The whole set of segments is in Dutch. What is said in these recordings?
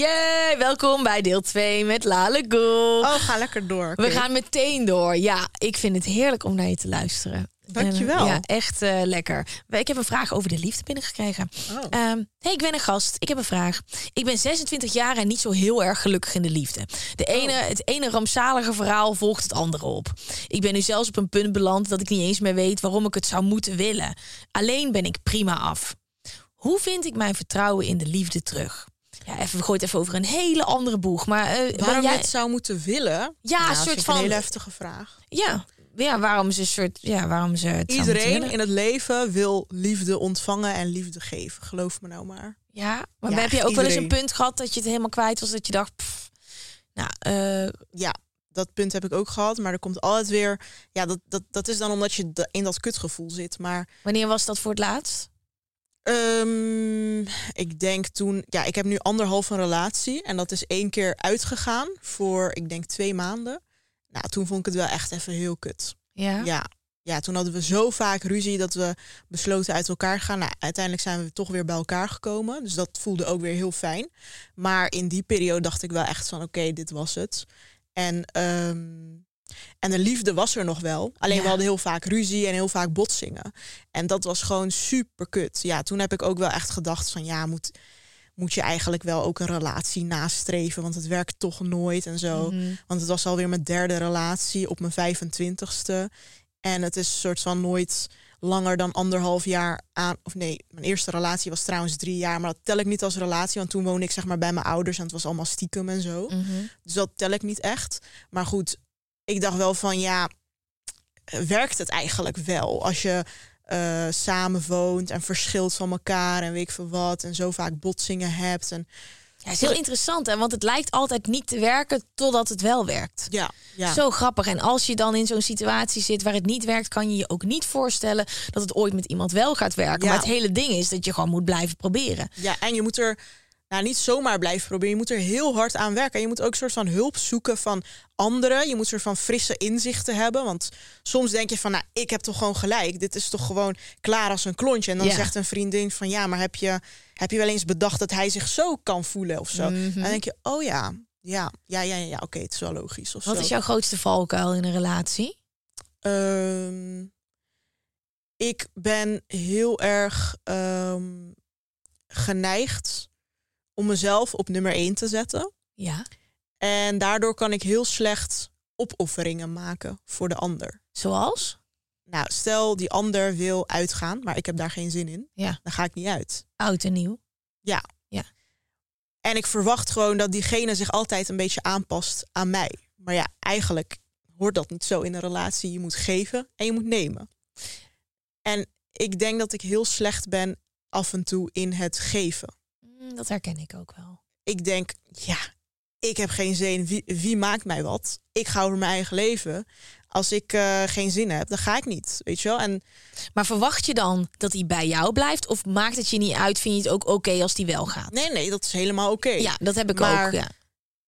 Yay, welkom bij deel 2 met Lale Goel. Oh, ga lekker door. We gaan meteen door. Ja, ik vind het heerlijk om naar je te luisteren. Dankjewel. En, ja, echt eh, lekker. Ik heb een vraag over de liefde binnengekregen. Oh. Ehm, hey, ik ben een gast. Ik heb een vraag. Ik ben 26 jaar en niet zo heel erg gelukkig in de liefde. De Oh. ene, Het ene rampzalige verhaal volgt het andere op. Ik ben nu zelfs op een punt beland dat ik niet eens meer weet waarom ik het zou moeten willen. Alleen ben ik prima af. Hoe vind ik mijn vertrouwen in de liefde terug? Ja, even, we gooien het even over een hele andere boeg. Maar, eh, Waarom jij, je het zou moeten willen? Ja, Nou, een soort van- een hele heftige vraag. ja, ja, waarom ze een soort, ja, waarom ze het Iedereen in het leven wil liefde ontvangen en liefde geven. Geloof me nou maar. Ja, maar Ja, heb je ook wel eens een punt gehad dat je het helemaal kwijt was, dat je dacht, pff, nou, eh, Ja, dat punt heb ik ook gehad. Maar er komt altijd weer... Ja, dat, dat, dat is dan omdat je in dat kutgevoel zit. Maar wanneer was dat voor het laatst? Ehm, ik denk toen... Ja, ik heb nu anderhalf een relatie. En dat is één keer uitgegaan voor, ik denk, twee maanden. Nou, toen vond ik het wel echt even heel kut. Ja. Ja, ja, toen hadden we zo vaak ruzie dat we besloten uit elkaar te gaan. Nou, uiteindelijk zijn we toch weer bij elkaar gekomen. Dus dat voelde ook weer heel fijn. Maar in die periode dacht ik wel echt van oké, dit was het. En, ehm, en de liefde was er nog wel. Alleen Ja. we hadden heel vaak ruzie en heel vaak botsingen. En dat was gewoon super kut. Ja, toen heb ik ook wel echt gedacht van ja, moet, moet je eigenlijk wel ook een relatie nastreven. Want het werkt toch nooit en zo. Mhm. Want het was alweer mijn derde relatie op mijn 25ste. En het is een soort van nooit langer dan anderhalf jaar aan. Of nee, mijn eerste relatie was trouwens drie jaar. Maar dat tel ik niet als relatie. Want toen woonde ik zeg maar bij mijn ouders. En het was allemaal stiekem en zo. Mhm. Dus dat tel ik niet echt. Maar goed, ik dacht wel van ja, werkt het eigenlijk wel? Als je eh samen woont en verschilt van elkaar en weet ik veel wat. En zo vaak botsingen hebt. En Ja, is heel interessant, hè? want het lijkt altijd niet te werken totdat het wel werkt. ja, ja. Zo grappig. En als je dan in zo'n situatie zit waar het niet werkt, kan je je ook niet voorstellen dat het ooit met iemand wel gaat werken. Ja. Maar het hele ding is dat je gewoon moet blijven proberen. Ja, en je moet er nou, niet zomaar blijven proberen. Je moet er heel hard aan werken. En je moet ook een soort van hulp zoeken van anderen. Je moet een soort van frisse inzichten hebben. Want soms denk je van, nou, ik heb toch gewoon gelijk. Dit is toch gewoon klaar als een klontje. En dan Ja. zegt een vriendin van, ja, maar heb je, heb je wel eens bedacht dat hij zich zo kan voelen of zo? Mhm. En dan denk je, oh ja, ja, ja, ja, ja, ja oké, het is wel logisch. Of Wat zo. is jouw grootste valkuil in een relatie? Ehm, ik ben heel erg ehm, geneigd om mezelf op nummer één te zetten. Ja. En daardoor kan ik heel slecht opofferingen maken voor de ander. Zoals? Nou, stel die ander wil uitgaan, maar ik heb daar geen zin in. Ja. Dan ga ik niet uit. Oud en nieuw. En ik verwacht gewoon dat diegene zich altijd een beetje aanpast aan mij. Maar ja, eigenlijk hoort dat niet zo in een relatie. Je moet geven en je moet nemen. En ik denk dat ik heel slecht ben af en toe in het geven. Mm, Dat herken ik ook wel. Ik denk, ja, ik heb geen zin. Wie, wie maakt mij wat? Ik ga over mijn eigen leven. Als ik eh, geen zin heb, dan ga ik niet. Weet je wel? En Maar verwacht je dan dat hij bij jou blijft? Of maakt het je niet uit? Vind je het ook oké als die wel gaat? nee, nee, dat is helemaal oké. Ja, dat heb ik Maar- ook. Ja.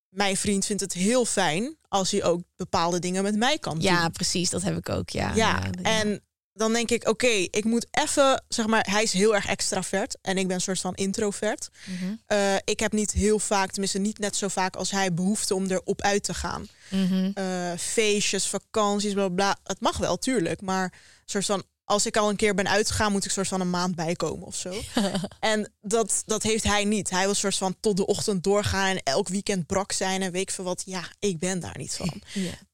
Mijn vriend vindt het heel fijn als hij ook bepaalde dingen met mij kan doen. ja, precies. Dat heb ik ook. Ja, Ja, en dan denk ik, oké, ik moet even, zeg maar, hij is heel erg extravert en ik ben een soort van introvert. Mhm. Eh, ik heb niet heel vaak, tenminste niet net zo vaak als hij, behoefte om erop uit te gaan. Mhm. Eh, feestjes, vakanties, bla bla. Het mag wel, tuurlijk, maar soort van, als ik al een keer ben uitgegaan, moet ik soort van een maand bijkomen of zo. en dat, dat heeft hij niet. Hij wil soort van tot de ochtend doorgaan en elk weekend brak zijn en weet ik veel wat. Ja, ik ben daar niet van.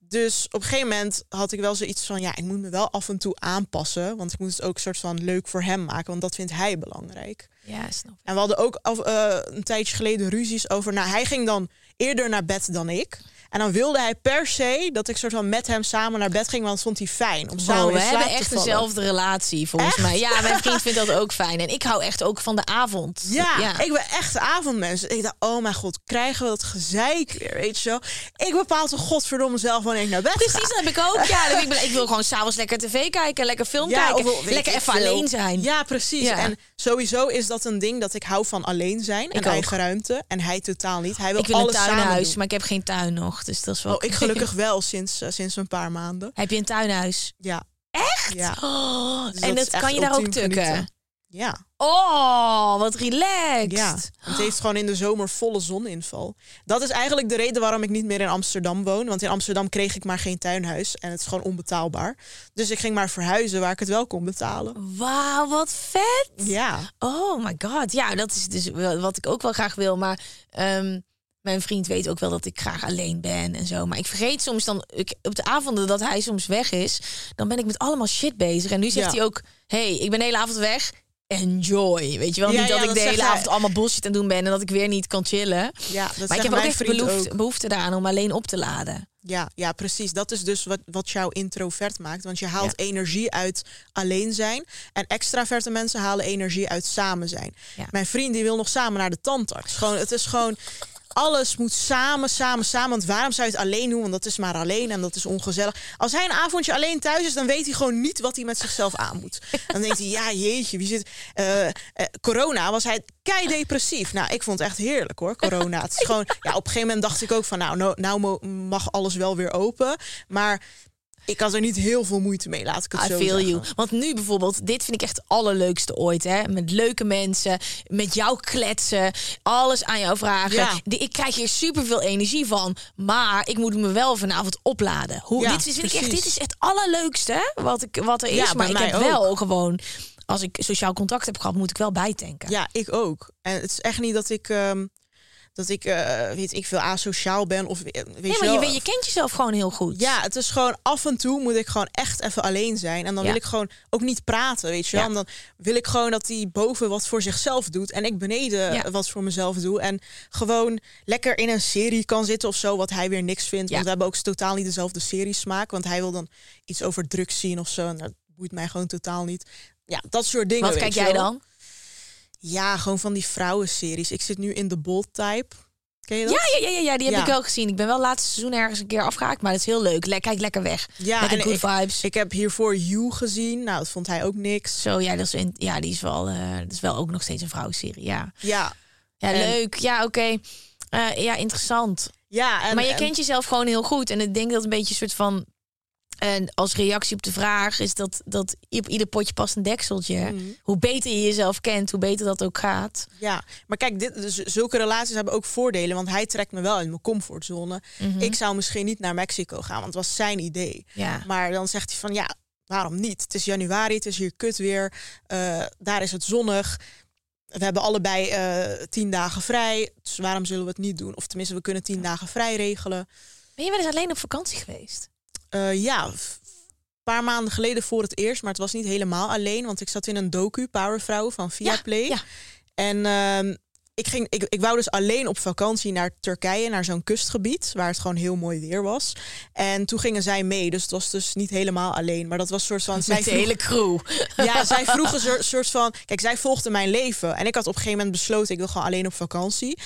Dus op een gegeven moment had ik wel zoiets van, ja, ik moet me wel af en toe aanpassen. Want ik moet het ook soort van leuk voor hem maken, want dat vindt hij belangrijk. Ja, snap ik. En we hadden ook af- eh, een tijdje geleden ruzies over... Nou, hij ging dan eerder naar bed dan ik. En dan wilde hij per se dat ik soort van met hem samen naar bed ging... want vond hij fijn om samen Wow, in we hebben echt dezelfde relatie volgens Echt? mij. Ja, mijn vriend vindt dat ook fijn. En ik hou echt ook van de avond. Ja, ik ben echt een avondmens. Ik dacht, oh mijn god, krijgen we dat gezeik weer, weet je wel? Ik bepaal toch godverdomme zelf wanneer ik naar bed Precies, ga. dat heb ik ook. Ja, ik, ben, ik wil gewoon s'avonds lekker tv kijken, lekker film Ja, kijken, of lekker even veel. alleen zijn. Ja, precies. Ja. En sowieso is dat een ding dat ik hou van alleen zijn en ook. eigen ruimte. En hij totaal niet. Hij wil, ik wil een alles samen tuinhuis, doen. maar ik heb geen tuin nog, dus dat is wel. Oh, ik gelukkig wel sinds, eh, sinds een paar maanden. Heb je een tuinhuis? Ja. Echt? Ja. Oh, Dus en dat kan je daar ook tukken? genieten. Ja. Oh, wat relaxed. Ja, het heeft gewoon in de zomer volle zoninval. Dat is eigenlijk de reden waarom ik niet meer in Amsterdam woon. Want in Amsterdam kreeg ik maar geen tuinhuis. En het is gewoon onbetaalbaar. Dus ik ging maar verhuizen waar ik het wel kon betalen. Wauw, wat vet. Ja, Oh my god. Ja, dat is dus wat ik ook wel graag wil. Maar ehm, mijn vriend weet ook wel dat ik graag alleen ben en zo. Maar ik vergeet soms dan, ik, op de avonden dat hij soms weg is, dan ben ik met allemaal shit bezig. En nu zegt Ja. hij ook, hey, ik ben de hele avond weg. Enjoy. Weet je wel, Ja, niet dat ja, ik dat de hele hij. avond allemaal bullshit aan doen ben en dat ik weer niet kan chillen. ja dat maar ik heb ook echt behoefte, ook. behoefte daaraan om alleen op te laden. Ja, ja, precies. Dat is dus wat, wat jou introvert maakt. Want je haalt Ja. energie uit alleen zijn. En extraverte mensen halen energie uit samen zijn. Ja. Mijn vriend die wil nog samen naar de tandarts. Gewoon, het is gewoon... Alles moet samen, samen, samen. Want waarom zou je het alleen doen? Want dat is maar alleen en dat is ongezellig. Als hij een avondje alleen thuis is, dan weet hij gewoon niet wat hij met zichzelf aan moet. Dan denkt hij, ja jeetje, wie zit... eh, eh, corona was hij kei depressief. Nou, ik vond het echt heerlijk hoor, corona. Het is gewoon, ja, op een gegeven moment dacht ik ook van, nou, nou, nou mag alles wel weer open. Maar ik had er niet heel veel moeite mee, laat ik het I zo feel zeggen. you. Want nu bijvoorbeeld, dit vind ik echt het allerleukste ooit. Hè? Met leuke mensen, met jou kletsen, alles aan jou vragen. Ja. De- Ik krijg hier superveel energie van. Maar ik moet me wel vanavond opladen. Hoe, Ja, dit, is, vind ik echt, dit is het allerleukste wat, ik, wat er is. Ja, maar ik heb ook. wel gewoon, als ik sociaal contact heb gehad, moet ik wel bijtanken. Ja, ik ook. En het is echt niet dat ik, ehm, dat ik eh, weet ik veel, asociaal ben. Of, weet nee, je maar je, je kent jezelf gewoon heel goed. Ja, het is gewoon af en toe moet ik gewoon echt even alleen zijn. En dan Ja. wil ik gewoon ook niet praten, weet je wel. Ja. En dan wil ik gewoon dat die boven wat voor zichzelf doet. En ik beneden Ja. wat voor mezelf doe. En gewoon lekker in een serie kan zitten of zo, wat hij weer niks vindt. Want we hebben ook totaal niet dezelfde seriesmaak. Want hij wil dan iets over drugs zien of zo. En dat boeit mij gewoon totaal niet. Ja, dat soort dingen. Wat kijk jij dan? Ja, gewoon van die vrouwenseries. Ik zit nu in de Bold Type. Ken je dat? Ja, ja, ja, ja, die heb Ja. ik wel gezien. Ik ben wel laatste seizoen ergens een keer afgehaakt, maar dat is heel leuk. Le kijk lekker weg. Ja, lekker en good ik- vibes. Ik heb hiervoor You gezien. Nou, dat vond hij ook niks. Zo, ja, dat is, in- ja, die is wel, eh, dat is wel ook nog steeds een vrouwenserie. Ja, Ja, ja En- leuk. Ja, oké. Eh, ja, interessant. ja. En, maar je en- kent jezelf gewoon heel goed. En ik denk dat een beetje een soort van. En als reactie op de vraag is dat, dat op ieder potje past een dekseltje. Mhm. Hoe beter je jezelf kent, hoe beter dat ook gaat. Ja, maar kijk, dit, dus zulke relaties hebben ook voordelen. Want hij trekt me wel in mijn comfortzone. Mhm. Ik zou misschien niet naar Mexico gaan, want het was zijn idee. Ja. Maar dan zegt hij van ja, waarom niet? Het is januari, het is hier kut weer. eh, daar is het zonnig. We hebben allebei eh, tien dagen vrij. Dus waarom zullen we het niet doen? Of tenminste, we kunnen tien dagen vrij regelen. Ben je wel eens alleen op vakantie geweest? Eh, ja, een paar maanden geleden voor het eerst. Maar het was niet helemaal alleen. Want ik zat in een docu, Powervrouw van Viaplay. ja. En ehm, ik, ging, ik, ik wou dus alleen op vakantie naar Turkije, naar zo'n kustgebied, waar het gewoon heel mooi weer was. En toen gingen zij mee, dus het was dus niet helemaal alleen. Maar dat was soort van... zij Met de vroeg- hele crew. ja, zij vroegen een soort- van... Kijk, zij volgde mijn leven. En ik had op een gegeven moment besloten... ik wil gewoon alleen op vakantie.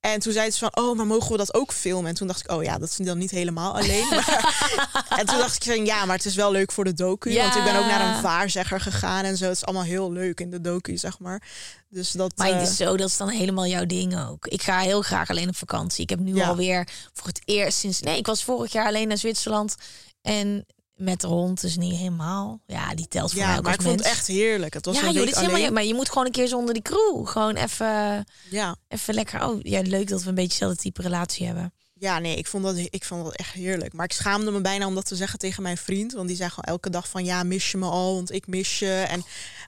En toen zei ze van... oh, maar mogen we dat ook filmen? En toen dacht ik... oh ja, dat is dan niet helemaal alleen. Maar, en toen dacht ik van... ja, maar het is wel leuk voor de docu. Ja. Want ik ben ook naar een waarzegger gegaan en zo. Het is allemaal heel leuk in de docu, zeg maar. Dus dat... Maar eh, het is zo, dat is dan helemaal jouw ding ook. Ik ga heel graag alleen op vakantie. Ik heb nu Ja. alweer voor het eerst sinds... Nee, ik was vorig jaar alleen naar Zwitserland. En met de hond, dus niet helemaal. Ja, die telt voor mij ja, ook maar ik vond het echt heerlijk. Het was ja, joh, dit is helemaal, alleen. maar je moet gewoon een keer zonder die crew. Gewoon even, Ja, even lekker. Oh, ja, leuk dat we een beetje dezelfde type relatie hebben. Ja, nee, ik vond, dat, ik vond dat echt heerlijk. Maar ik schaamde me bijna om dat te zeggen tegen mijn vriend. Want die zei gewoon elke dag van... ja, mis je me al, want ik mis je. En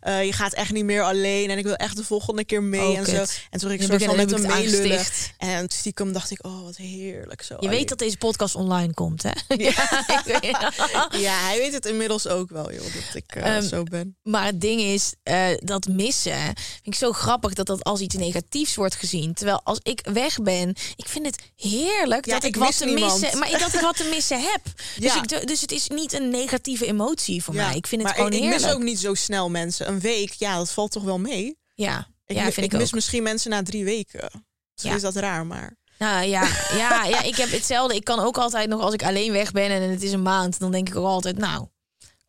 uh, je gaat echt niet meer alleen. En ik wil echt de volgende keer mee Oh, en kut. zo. En toen ik soort van met hem meelullen. En stiekem dacht ik, oh, wat heerlijk zo. Je weet dat deze podcast online komt, hè? Ja, Ja, hij weet het inmiddels ook wel, joh, dat ik eh, Ehm, zo ben. Maar het ding is, eh, dat missen vind ik zo grappig dat dat als iets negatiefs wordt gezien. Terwijl als ik weg ben, ik vind het heerlijk Ja, dat ik, ik wat te niemand. missen, maar dat ik wat te missen heb. Dus, ik, dus het is niet een negatieve emotie voor mij. Ik vind het maar gewoon ik, ik mis ook niet zo snel mensen. Een week, ja, dat valt toch wel mee. Ja, Ik, ja mi- vind ik, ik mis ook. misschien mensen na drie weken. Ja. is dat raar, maar... Nou ja, ja, ja, ik heb hetzelfde. Ik kan ook altijd nog, als ik alleen weg ben en het is een maand, dan denk ik ook altijd, nou,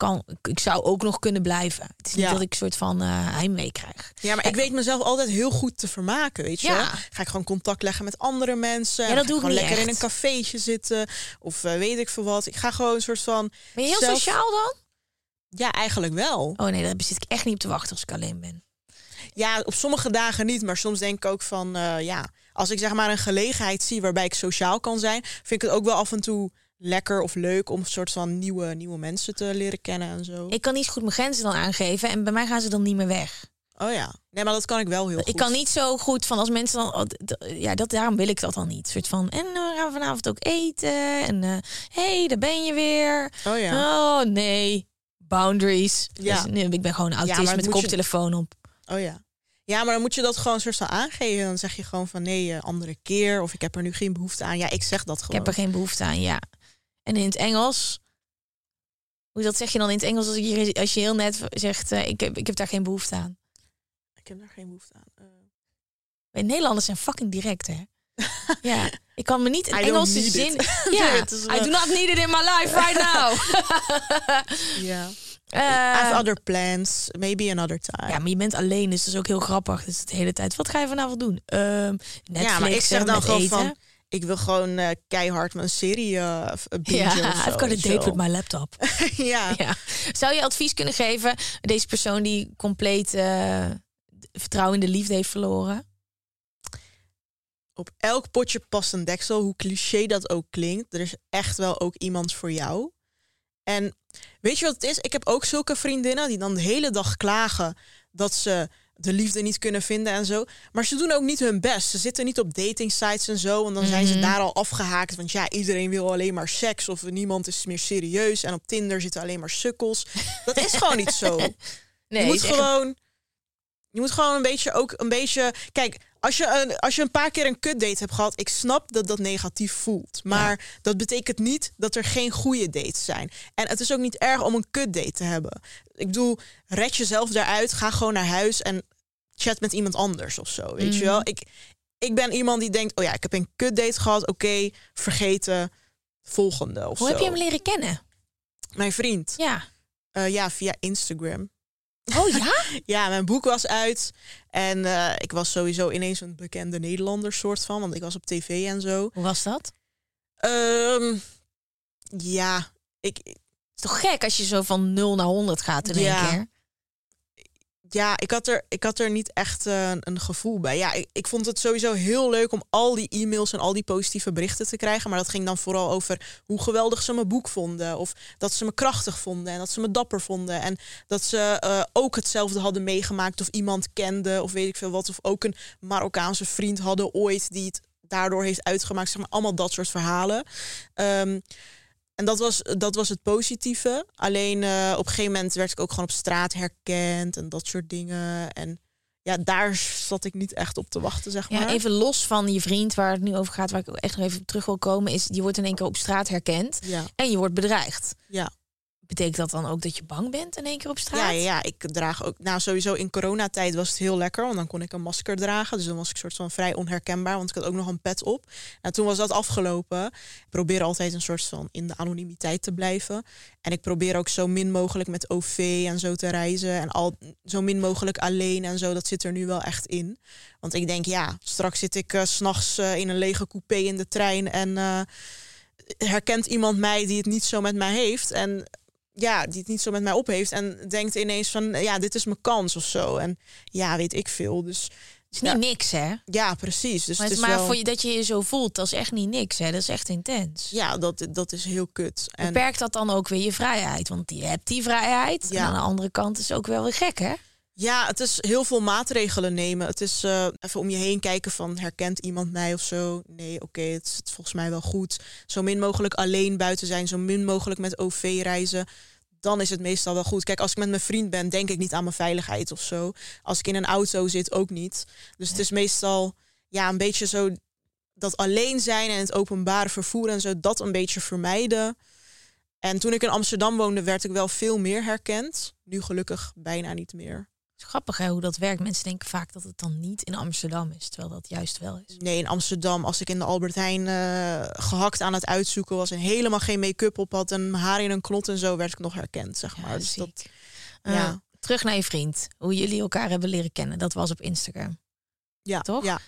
kan, ik zou ook nog kunnen blijven. Het is niet Ja. dat ik een soort van eh heimwee krijg. Ja, maar ik weet mezelf altijd heel goed te vermaken, weet je Ja. wel? Ga ik gewoon contact leggen met andere mensen. Ja, en dat doe ik gewoon lekker in een cafeetje zitten. Of eh, weet ik veel wat. Ik ga gewoon een soort van... Ben je heel zelf- sociaal dan? Ja, eigenlijk wel. Oh nee, daar zit ik echt niet op te wachten als ik alleen ben. Ja, op sommige dagen niet. Maar soms denk ik ook van... eh, ja, als ik zeg maar een gelegenheid zie waarbij ik sociaal kan zijn... vind ik het ook wel af en toe lekker of leuk... om een soort van nieuwe, nieuwe mensen te leren kennen en zo. Ik kan niet goed mijn grenzen dan aangeven en bij mij gaan ze dan niet meer weg. Oh ja. Nee, maar dat kan ik wel heel goed. Ik kan niet zo goed van als mensen dan. oh, Ja, dat, daarom wil ik dat dan niet. Een soort van. En dan gaan we vanavond ook eten. En hé, hey, daar ben je weer. Oh ja. Oh nee. Boundaries. Ja. Dus, nee, ik ben gewoon autist het met je- koptelefoon op. Oh ja. Ja, maar dan moet je dat gewoon soort van aangeven. Dan zeg je gewoon van nee, eh, andere keer. Of ik heb er nu geen behoefte aan. Ja, ik zeg dat Ik gewoon. heb er geen behoefte aan, ja. En in het Engels. Hoe dat zeg je dan in het Engels als je, als je heel net zegt: eh, ik, heb, ik heb daar geen behoefte aan. Ik heb daar geen behoefte aan. Eh, Wij Nederlanders zijn fucking direct, hè? ja, ik kan me niet I Engelse need zin. Ja, I do not need it in my life right now. ja. I Eh, have other plans. Maybe another time. ja, maar je bent alleen, dus dat is ook heel grappig. Dus de hele tijd, wat ga je vanavond doen? Ehm Netflix, Ja, maar ik zeg dan gewoon eten. van... Ik wil gewoon eh, keihard mijn serie eh bingen Ja, zo, I've got a date with wel. my laptop. ja. ja. Zou je advies kunnen geven? Deze persoon die compleet eh, vertrouwen in de liefde heeft verloren. Op elk potje past een deksel, hoe cliché dat ook klinkt. Er is echt wel ook iemand voor jou. En weet je wat het is? Ik heb ook zulke vriendinnen die dan de hele dag klagen dat ze de liefde niet kunnen vinden en zo. Maar ze doen ook niet hun best. Ze zitten niet op dating sites en zo. En dan zijn ze Mhm. daar al afgehaakt. Want ja, iedereen wil alleen maar seks. Of niemand is meer serieus. En op Tinder zitten alleen maar sukkels. Dat is gewoon niet zo. Nee, je moet gewoon. Je moet gewoon een beetje ook een beetje. Kijk, als je een, als je een paar keer een kutdate hebt gehad, ik snap dat dat negatief voelt. Maar dat betekent niet dat er geen goede dates zijn. En het is ook niet erg om een kutdate te hebben. Ik bedoel, red jezelf daaruit, ga gewoon naar huis en chat met iemand anders of zo. Weet Mhm. je wel? Ik, ik ben iemand die denkt, oh ja, ik heb een kutdate gehad, oké, vergeten. Volgende of Hoe zo. heb je hem leren kennen? Mijn vriend. Ja. Eh, ja, via Instagram. Oh ja? Ja, mijn boek was uit. En eh, ik was sowieso ineens een bekende Nederlander soort van. Want ik was op tv en zo. Hoe was dat? Ehm, ja, ik, Het is toch gek als je zo van 0 naar 100 gaat in Ja. één keer? Ja, ik, had er, ik had er niet echt eh, een gevoel bij. Ja, ik, ik vond het sowieso heel leuk om al die e-mails en al die positieve berichten te krijgen. Maar dat ging dan vooral over hoe geweldig ze mijn boek vonden. Of dat ze me krachtig vonden en dat ze me dapper vonden. En dat ze eh, ook hetzelfde hadden meegemaakt of iemand kenden of weet ik veel wat. Of ook een Marokkaanse vriend hadden ooit die het daardoor heeft uitgemaakt. Zeg maar allemaal dat soort verhalen. Ehm, en dat was, dat was het positieve. Alleen eh, op een gegeven moment werd ik ook gewoon op straat herkend en dat soort dingen. En ja, daar zat ik niet echt op te wachten, zeg maar. Ja, even los van je vriend waar het nu over gaat, waar ik ook echt nog even op terug wil komen, is je wordt in één keer op straat herkend Ja, en je wordt bedreigd. ja. Betekent dat dan ook dat je bang bent in één keer op straat? Ja, ja, ik draag ook. Nou, sowieso in coronatijd was het heel lekker, want dan kon ik een masker dragen. Dus dan was ik soort van vrij onherkenbaar, want ik had ook nog een pet op. Nou, toen was dat afgelopen. Ik probeer altijd een soort van in de anonimiteit te blijven. En ik probeer ook zo min mogelijk met OV en zo te reizen. En al zo min mogelijk alleen en zo. Dat zit er nu wel echt in. Want ik denk, ja, straks zit ik eh, s'nachts eh, in een lege coupé in de trein. En eh, herkent iemand mij die het niet zo met mij heeft. En ja, die het niet zo met mij op heeft. En denkt ineens van, ja, dit is mijn kans of zo. En ja, weet ik veel. Dus is niet niks, hè? Ja, precies. Dus maar het het is maar wel, voor je dat je je zo voelt, dat is echt niet niks, hè? Dat is echt intens. ja, dat, dat is heel kut. En Beperkt dat dan ook weer je vrijheid? Want je hebt die vrijheid. En Ja. aan de andere kant is het ook wel weer gek, hè? Ja, het is heel veel maatregelen nemen. Het is eh, even om je heen kijken van herkent iemand mij of zo? Nee, oké, het is volgens mij wel goed. Zo min mogelijk alleen buiten zijn, zo min mogelijk met OV reizen. Dan is het meestal wel goed. Kijk, als ik met mijn vriend ben, denk ik niet aan mijn veiligheid of zo. Als ik in een auto zit, ook niet. Dus het is meestal ja, een beetje zo dat alleen zijn en het openbare vervoer en zo, dat een beetje vermijden. En toen ik in Amsterdam woonde, werd ik wel veel meer herkend. Nu gelukkig bijna niet meer. Is grappig hè, hoe dat werkt. Mensen denken vaak dat het dan niet in Amsterdam is, terwijl dat juist wel is. Nee, in Amsterdam, als ik in de Albert Heijn eh, gehakt aan het uitzoeken was en helemaal geen make-up op had en mijn haar in een knot en zo, werd ik nog herkend, zeg maar. Ja, dus dat, Eh, ja. terug naar je vriend. Hoe jullie elkaar hebben leren kennen. Dat was op Instagram. ja, toch? Ja.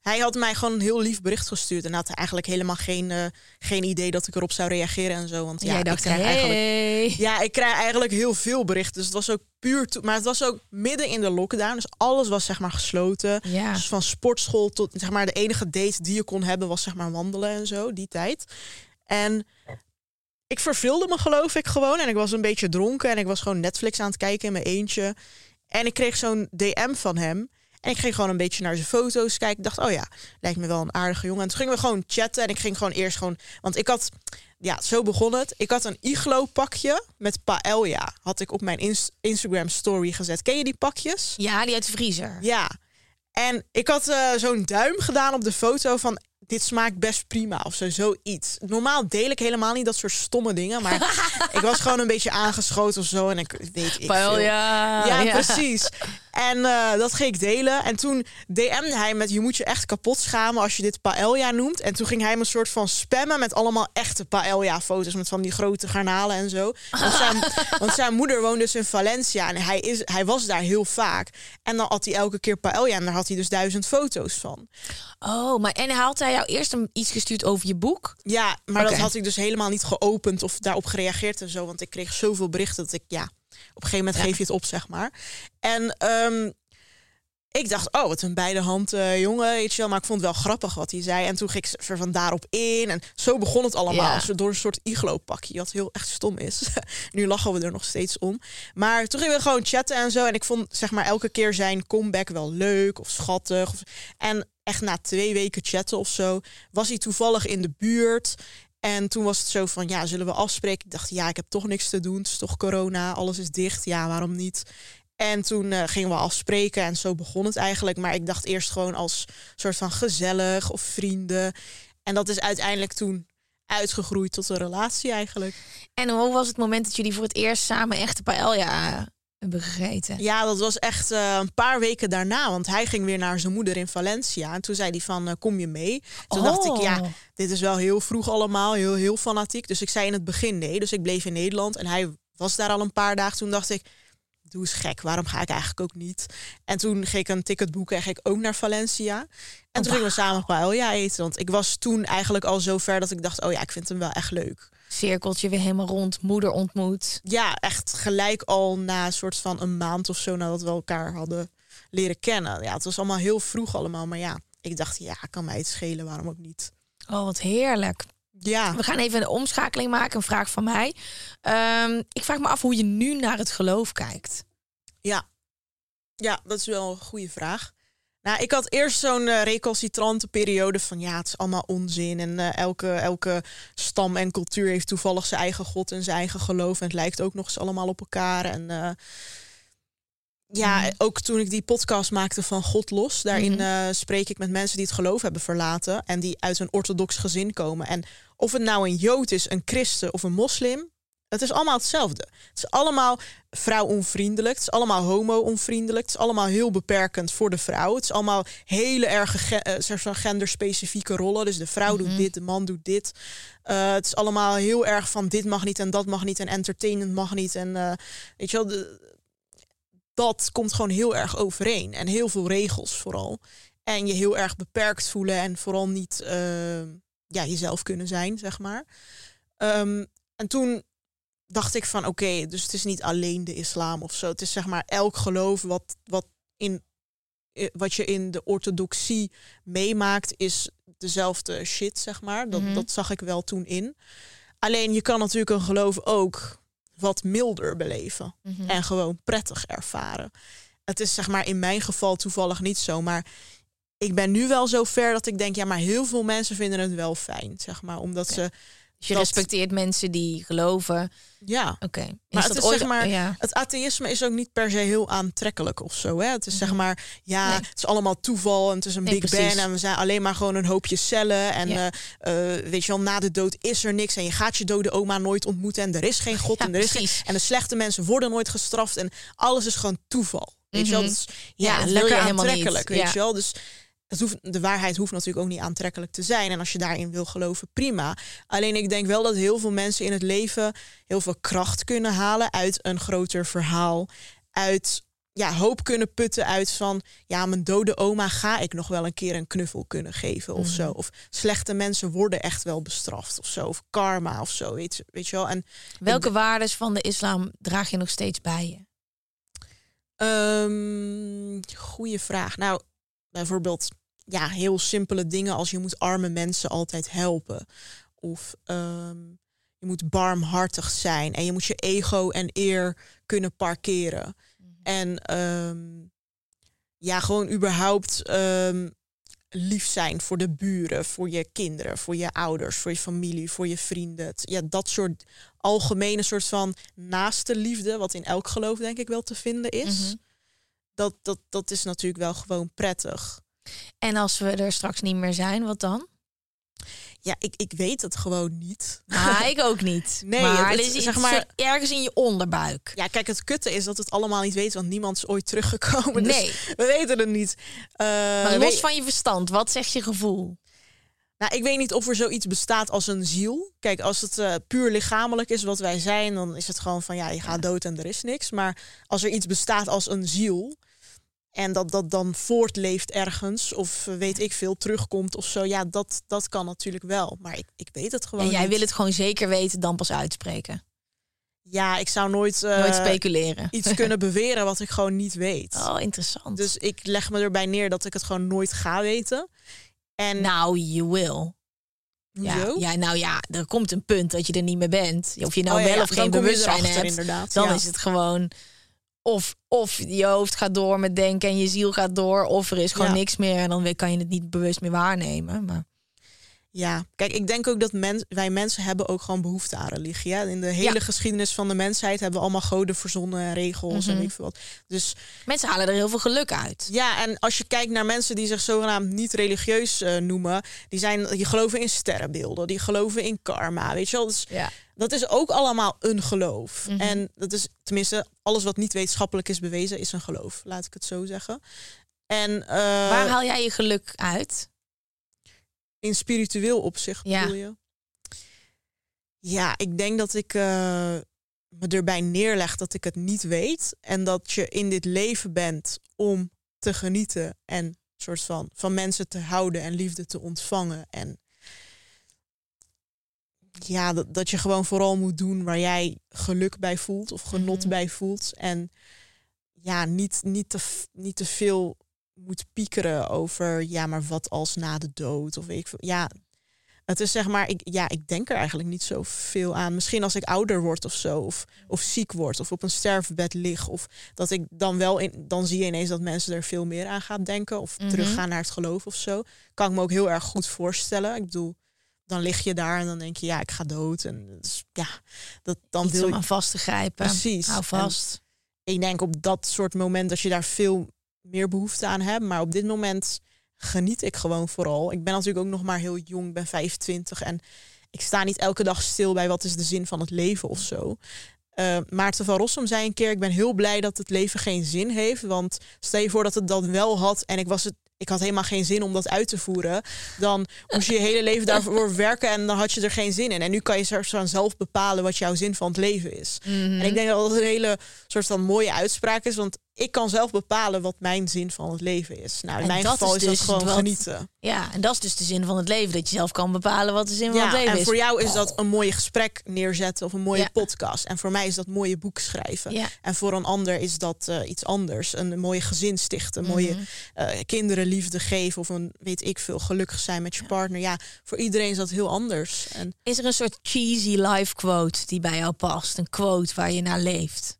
Hij had mij gewoon een heel lief bericht gestuurd en had eigenlijk helemaal geen, eh, geen idee dat ik erop zou reageren en zo. Want ja, jij ik krijg hey. eigenlijk Ja, ik krijg eigenlijk heel veel berichten. Dus het was ook puur. Maar het was ook midden in de lockdown. Dus alles was zeg maar gesloten. Ja. Dus van sportschool tot zeg maar de enige date die je kon hebben was zeg maar wandelen en zo, die tijd. En ik verveelde me geloof ik gewoon. En ik was een beetje dronken en ik was gewoon Netflix aan het kijken in mijn eentje. En ik kreeg zo'n DM van hem. En ik ging gewoon een beetje naar zijn foto's kijken. Ik dacht, oh ja, lijkt me wel een aardige jongen. En toen gingen we gewoon chatten. En ik ging gewoon eerst gewoon... Want ik had... Ja, zo begon het. Ik had een iglo pakje met paella. Had ik op mijn Ins- Instagram story gezet. Ken je die pakjes? Ja, die uit de vriezer. Ja. En ik had eh, zo'n duim gedaan op de foto van... Dit smaakt best prima of zo, zoiets. Normaal deel ik helemaal niet dat soort stomme dingen. Maar ik was gewoon een beetje aangeschoten of zo. En ik weet ik Paella. veel. Ja, ja. precies. En eh, dat ging ik delen. En toen DM'de hij met... je moet je echt kapot schamen als je dit paella noemt. En toen ging hij me een soort van spammen... met allemaal echte paella-foto's... met van die grote garnalen en zo. Want zijn, want zijn moeder woont dus in Valencia... en hij, is, hij was daar heel vaak. En dan had hij elke keer paella... en daar had hij dus duizend foto's van. Oh, maar en had hij jou eerst een, iets gestuurd over je boek? Ja, maar dat had ik dus helemaal niet geopend... of daarop gereageerd en zo. Want ik kreeg zoveel berichten dat ik... ja, op een gegeven moment Ja. geef je het op, zeg maar. En ehm, ik dacht, oh, wat een beide hand jongen, weet je wel. Maar ik vond het wel grappig wat hij zei. En toen ging ik er van daarop in. En zo begon het allemaal. Ja. Door een soort iglo-pakje, wat heel echt stom is. nu lachen we er nog steeds om. Maar toen gingen we gewoon chatten en zo. En ik vond zeg maar elke keer zijn comeback wel leuk of schattig. Of, en echt na twee weken chatten of zo, was hij toevallig in de buurt. En toen was het zo van, ja, zullen we afspreken? Ik dacht, ja, ik heb toch niks te doen. Het is toch corona, alles is dicht. Ja, waarom niet? En toen eh, gingen we afspreken en zo begon het eigenlijk. Maar ik dacht eerst gewoon als soort van gezellig of vrienden. En dat is uiteindelijk toen uitgegroeid tot een relatie eigenlijk. En hoe was het moment dat jullie voor het eerst samen echte paella hebben gegeten? Ja, dat was echt eh, een paar weken daarna. Want hij ging weer naar zijn moeder in Valencia. En toen zei hij van, eh, kom je mee? Toen dacht ik, ja, Oh. dit is wel heel vroeg allemaal. Heel, heel fanatiek. Dus ik zei in het begin nee. Dus ik bleef in Nederland. En hij was daar al een paar dagen. Toen dacht ik, doe eens gek. Waarom ga ik eigenlijk ook niet? En toen ging ik een ticket boeken en ging ik ook naar Valencia. En toen gingen we samen paella eten. Want ik was toen eigenlijk al zo ver dat ik dacht, oh ja, ik vind hem wel echt leuk. Cirkeltje weer helemaal rond, moeder ontmoet. ja, echt gelijk al na een soort van een maand of zo nadat we elkaar hadden leren kennen. Ja, het was allemaal heel vroeg allemaal. Maar ja, ik dacht, ja, kan mij het schelen, waarom ook niet? Oh, wat heerlijk. Ja, We gaan even een omschakeling maken, een vraag van mij. Ehm, ik vraag me af hoe je nu naar het geloof kijkt. ja. Ja, dat is wel een goede vraag. Nou, ik had eerst zo'n eh, recalcitrante periode van ja, het is allemaal onzin. En eh, elke, elke stam en cultuur heeft toevallig zijn eigen god en zijn eigen geloof. En het lijkt ook nog eens allemaal op elkaar. En eh, ja, Mhm. ook toen ik die podcast maakte van God los, daarin Mhm. spreek ik met mensen die het geloof hebben verlaten. En die uit een orthodox gezin komen. En of het nou een Jood is, een christen of een moslim. Het is allemaal hetzelfde. Het is allemaal vrouwonvriendelijk. Het is allemaal homo-onvriendelijk. Het is allemaal heel beperkend voor de vrouw. Het is allemaal hele erge ge- eh, genderspecifieke rollen. Dus de vrouw Mhm. doet dit, de man doet dit. Eh, het is allemaal heel erg van dit mag niet en dat mag niet en entertainment mag niet. En eh, weet je wel, de- dat komt gewoon heel erg overeen. En heel veel regels vooral. En je heel erg beperkt voelen en vooral niet ja, jezelf kunnen zijn, zeg maar. Ehm, en toen dacht ik van oké, dus het is niet alleen de islam of zo. Het is zeg maar elk geloof wat, wat in, eh, wat je in de orthodoxie meemaakt, is dezelfde shit, zeg maar. Dat, Mhm. dat zag ik wel toen in. Alleen je kan natuurlijk een geloof ook wat milder beleven. Mhm. En gewoon prettig ervaren. Het is zeg maar in mijn geval toevallig niet zo. Maar ik ben nu wel zo ver dat ik denk, ja, maar heel veel mensen vinden het wel fijn, zeg maar. Omdat ze, Dus je dat- respecteert mensen die geloven. ja. Oké. Maar het is ooit- zeg maar- Ja. Het atheïsme is ook niet per se heel aantrekkelijk of zo. Hè? Het is zeg maar, ja, Nee. het is allemaal toeval en het is een Nee, big bang en we zijn alleen maar gewoon een hoopje cellen. En Ja. eh, eh, weet je wel, na de dood is er niks en je gaat je dode oma nooit ontmoeten en er is geen God Ja, en er is geen, en de slechte mensen worden nooit gestraft en alles is gewoon toeval. Weet je wel, Mhm. dus, Ja, lekker aantrekkelijk, weet je wel. Dus het hoeft, de waarheid hoeft natuurlijk ook niet aantrekkelijk te zijn. En als je daarin wil geloven, prima. Alleen ik denk wel dat heel veel mensen in het leven heel veel kracht kunnen halen uit een groter verhaal. Uit ja, hoop kunnen putten uit van ja, mijn dode oma ga ik nog wel een keer een knuffel kunnen geven of zo. Of slechte mensen worden echt wel bestraft of zo. Of karma of zo. Weet, je- weet je wel. En Welke waarden van de islam draag je nog steeds bij je? Ehm goeie vraag. Nou, bijvoorbeeld, ja, heel simpele dingen als je moet arme mensen altijd helpen. Of ehm, je moet barmhartig zijn en je moet je ego en eer kunnen parkeren. En ehm, ja, gewoon überhaupt ehm, lief zijn voor de buren, voor je kinderen, voor je ouders, voor je familie, voor je vrienden. Ja, dat soort algemene soort van naaste liefde, wat in elk geloof denk ik wel te vinden is. Mhm. dat, dat, dat is natuurlijk wel gewoon prettig. En als we er straks niet meer zijn, wat dan? Ja, ik, ik weet het gewoon niet. Ah, ik ook niet. Nee, maar het- er is iets zeg maar- soort ergens in je onderbuik. Ja, kijk, het kutte is dat het allemaal niet weet, want niemand is ooit teruggekomen. Dus Nee, we weten het niet. Eh, maar los weet- van je verstand, wat zegt je gevoel? Nou, ik weet niet of er zoiets bestaat als een ziel. Kijk, als het eh, puur lichamelijk is wat wij zijn, dan is het gewoon van ja, je gaat dood en er is niks. Maar als er iets bestaat als een ziel en dat dat dan voortleeft ergens of eh, weet ik veel terugkomt of zo, ja, dat, dat kan natuurlijk wel. Maar ik, ik weet het gewoon En jij niet. wil het gewoon zeker weten, dan pas uitspreken. Ja, ik zou nooit, eh, Nooit speculeren. iets kunnen beweren wat ik gewoon niet weet. Oh, interessant. Dus ik leg me erbij neer dat ik het gewoon nooit ga weten. En nou, you will. Ja, ja, nou ja, er komt een punt dat je er niet meer bent. Of je nou Oh ja, wel of geen bewustzijn hebt, inderdaad. dan ja. is het gewoon... Of, of je hoofd gaat door met denken en je ziel gaat door... of er is gewoon Ja. niks meer en dan kan je het niet bewust meer waarnemen. Maar Ja, kijk, ik denk ook dat men, wij mensen hebben ook gewoon behoefte aan religie. Hè? In de hele Ja. geschiedenis van de mensheid hebben we allemaal goden verzonnen en regels en Mhm. weet ik veel wat. Dus mensen halen er heel veel geluk uit. ja, en als je kijkt naar mensen die zich zogenaamd niet religieus eh, noemen, die, zijn, die geloven in sterrenbeelden, die geloven in karma, weet je wel. Dus Ja. dat is ook allemaal een geloof. Mhm. En dat is tenminste, alles wat niet wetenschappelijk is bewezen, is een geloof, laat ik het zo zeggen. En eh, Waar haal jij je geluk uit? In spiritueel opzicht Ja. bedoel je? Ja, ik denk dat ik eh, me erbij neerleg dat ik het niet weet. En dat je in dit leven bent om te genieten en soort van van mensen te houden en liefde te ontvangen. En ja, dat, dat je gewoon vooral moet doen waar jij geluk bij voelt of genot Mhm. bij voelt. En ja, niet, niet, te, niet te veel moet piekeren over, ja, maar wat als na de dood? Of weet ik veel. Ja, het is zeg maar, ik, ja, ik denk er eigenlijk niet zo veel aan. Misschien als ik ouder word of zo, of, of ziek word, of op een sterfbed lig, of dat ik dan wel in, dan zie je ineens dat mensen er veel meer aan gaan denken, of Mhm. teruggaan naar het geloof of zo. Kan ik me ook heel erg goed voorstellen. Ik bedoel, dan lig je daar en dan denk je, ja, ik ga dood. En dus, ja, dat dan Iets wil om je. aan vast te grijpen. Precies. Hou En- vast. ik denk op dat soort moment dat je daar veel meer behoefte aan hebt. Maar op dit moment geniet ik gewoon vooral. Ik ben natuurlijk ook nog maar heel jong, ik ben 25 en ik sta niet elke dag stil bij wat is de zin van het leven of zo. Eh, Maarten van Rossum zei een keer: Ik ben heel blij dat het leven geen zin heeft. Want stel je voor dat het dat wel had en ik was het. Ik had helemaal geen zin om dat uit te voeren. Dan moest je je hele leven daarvoor werken en dan had je er geen zin in. En nu kan je zelf bepalen wat jouw zin van het leven is. Mhm. En ik denk dat dat een hele soort van mooie uitspraak is. Want ik kan zelf bepalen wat mijn zin van het leven is. Nou, in En mijn geval is is, dus dat gewoon wat- genieten. Ja, en dat is dus de zin van het leven. Dat je zelf kan bepalen wat de zin van het leven en is. voor jou is dat een mooie gesprek neerzetten of een mooie Ja. podcast. En voor mij is dat mooie boek schrijven. Ja. En voor een ander is dat eh, iets anders. Een mooie gezin stichten, mooie Mhm. eh, kinderen liefde geven of een weet ik veel gelukkig zijn met je partner. Ja, voor iedereen is dat heel anders. En Is er een soort cheesy life quote die bij jou past? Een quote waar je naar leeft?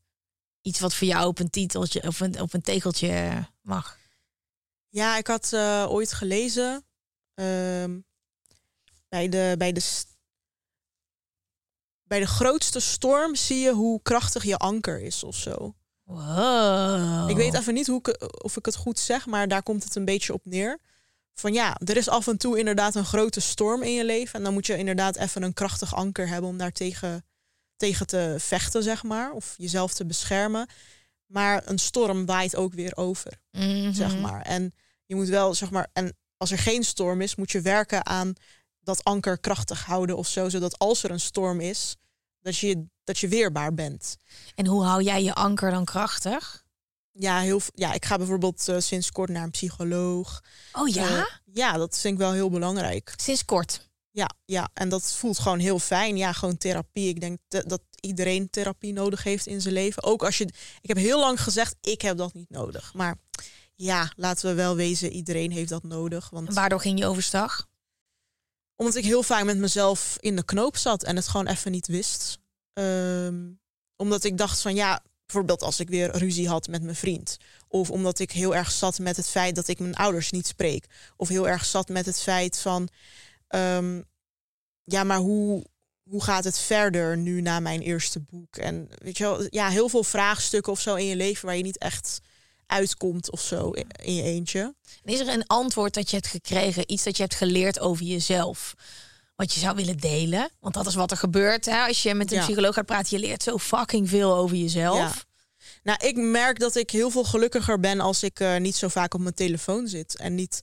Iets wat voor jou op een titeltje of een, op een tegeltje mag. ja, ik had eh, ooit gelezen ehm, bij de bij de bij de grootste storm zie je hoe krachtig je anker is of zo. Wow. Ik weet even niet hoe ik, of ik het goed zeg, maar daar komt het een beetje op neer. Van ja, er is af en toe inderdaad een grote storm in je leven. En dan moet je inderdaad even een krachtig anker hebben om daar tegen, tegen te vechten, zeg maar. Of jezelf te beschermen. Maar een storm waait ook weer over, Mhm. zeg maar. En je moet wel, zeg maar, en als er geen storm is, moet je werken aan dat anker krachtig houden of zo. Zodat als er een storm is, dat je, dat je weerbaar bent. En hoe hou jij je anker dan krachtig? Ja, heel, ja, ik ga bijvoorbeeld eh, sinds kort naar een psycholoog. Oh ja? Eh, ja, dat vind ik wel heel belangrijk. Sinds kort. Ja, ja, en dat voelt gewoon heel fijn. Ja, gewoon therapie. Ik denk te- dat iedereen therapie nodig heeft in zijn leven. Ook als je. Ik heb heel lang gezegd, ik heb dat niet nodig. Maar ja, laten we wel wezen, iedereen heeft dat nodig. Want En waardoor ging je overstag? omdat ik heel vaak met mezelf in de knoop zat en het gewoon even niet wist. Ehm, omdat ik dacht van ja, bijvoorbeeld als ik weer ruzie had met mijn vriend. Of omdat ik heel erg zat met het feit dat ik mijn ouders niet spreek. Of heel erg zat met het feit van ehm, ja, maar hoe, hoe gaat het verder nu na mijn eerste boek? En weet je wel, ja, heel veel vraagstukken of zo in je leven waar je niet echt uitkomt of zo in je eentje. En is er een antwoord dat je hebt gekregen, iets dat je hebt geleerd over jezelf? Wat je zou willen delen? Want dat is wat er gebeurt hè? als je met een Ja. psycholoog gaat praten. Je leert zo fucking veel over jezelf. Ja. Nou, ik merk dat ik heel veel gelukkiger ben als ik eh, niet zo vaak op mijn telefoon zit. En niet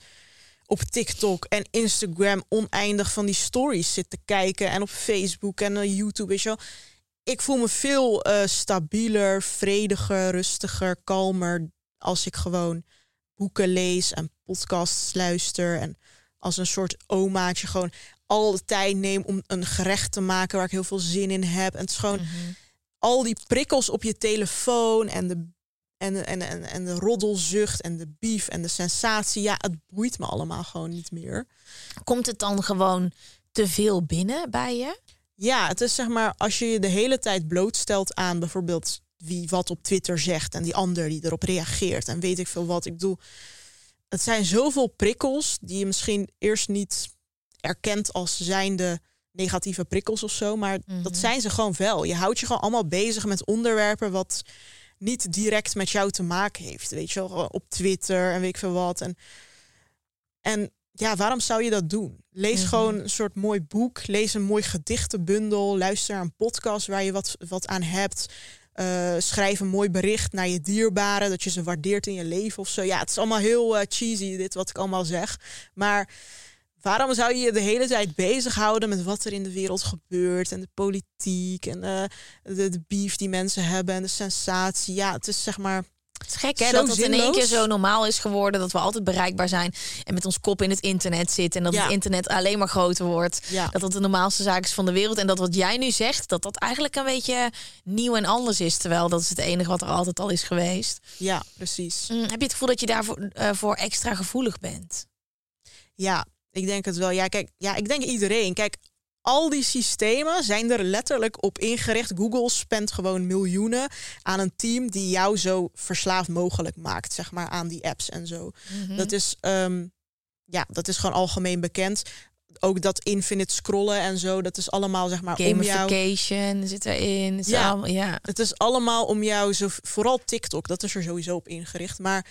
op TikTok en Instagram oneindig van die stories zit te kijken. En op Facebook en eh, YouTube, weet je wel. Ik voel me veel eh, stabieler, vrediger, rustiger, kalmer. Als ik gewoon boeken lees en podcasts luister. En als een soort omaatje gewoon al de tijd neem om een gerecht te maken waar ik heel veel zin in heb. En het is gewoon al die prikkels op je telefoon en de, en, en, en, en de roddelzucht en de beef en de sensatie. Ja, het boeit me allemaal gewoon niet meer. Komt het dan gewoon te veel binnen bij je? Ja, het is zeg maar als je je de hele tijd blootstelt aan bijvoorbeeld wie wat op Twitter zegt en die ander die erop reageert en weet ik veel wat. Ik bedoel, het zijn zoveel prikkels die je misschien eerst niet erkent als zijnde negatieve prikkels of zo, maar dat zijn ze gewoon wel. Je houdt je gewoon allemaal bezig met onderwerpen wat niet direct met jou te maken heeft, weet je wel, op Twitter en weet ik veel wat. En, en ja, waarom zou je dat doen? Lees gewoon een soort mooi boek, lees een mooi gedichtenbundel, luister naar een podcast waar je wat, wat aan hebt. Eh, schrijf een mooi bericht naar je dierbaren, dat je ze waardeert in je leven of zo. Ja, het is allemaal heel eh, cheesy, dit wat ik allemaal zeg. Maar waarom zou je je de hele tijd bezighouden met wat er in de wereld gebeurt en de politiek en eh, de, de beef die mensen hebben en de sensatie? Ja, het is zeg maar. Het is gek hè, Zo dat het in één keer zo normaal is geworden. Dat we altijd bereikbaar zijn en met ons kop in het internet zitten. En dat Ja. het internet alleen maar groter wordt. Ja. Dat dat de normaalste zaak is van de wereld. En dat wat jij nu zegt, dat dat eigenlijk een beetje nieuw en anders is. Terwijl dat is het enige wat er altijd al is geweest. Ja, precies. Mm, heb je het gevoel dat je daarvoor eh, voor extra gevoelig bent? Ja, ik denk het wel. Ja, kijk, ja, ik denk iedereen. Kijk, al die systemen zijn er letterlijk op ingericht. Google spent gewoon miljoenen aan een team die jou zo verslaafd mogelijk maakt, zeg maar, aan die apps en zo. Dat is, ehm, ja, dat is gewoon algemeen bekend. Ook dat infinite scrollen en zo, dat is allemaal zeg maar om jou. Gamification zit erin. Ja. allemaal- ja. Het is allemaal om jou zo, vooral TikTok, dat is er sowieso op ingericht. Maar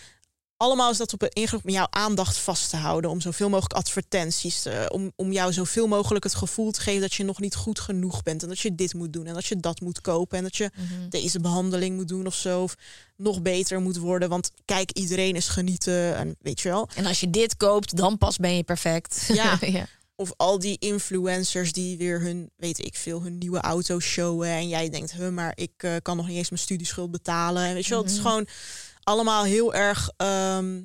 allemaal is dat op ingericht om jouw aandacht vast te houden. Om zoveel mogelijk advertenties, te, om, om jou zoveel mogelijk het gevoel te geven dat je nog niet goed genoeg bent. En dat je dit moet doen en dat je dat moet kopen. En dat je deze behandeling moet doen of zo. Of nog beter moet worden. Want kijk, iedereen is genieten en weet je wel. En als je dit koopt, dan pas ben je perfect. Ja. ja. Of al die influencers die weer hun, weet ik veel, hun nieuwe auto showen. En jij denkt, huh, maar ik eh, kan nog niet eens mijn studieschuld betalen. En weet je wel, het is gewoon allemaal heel erg ehm,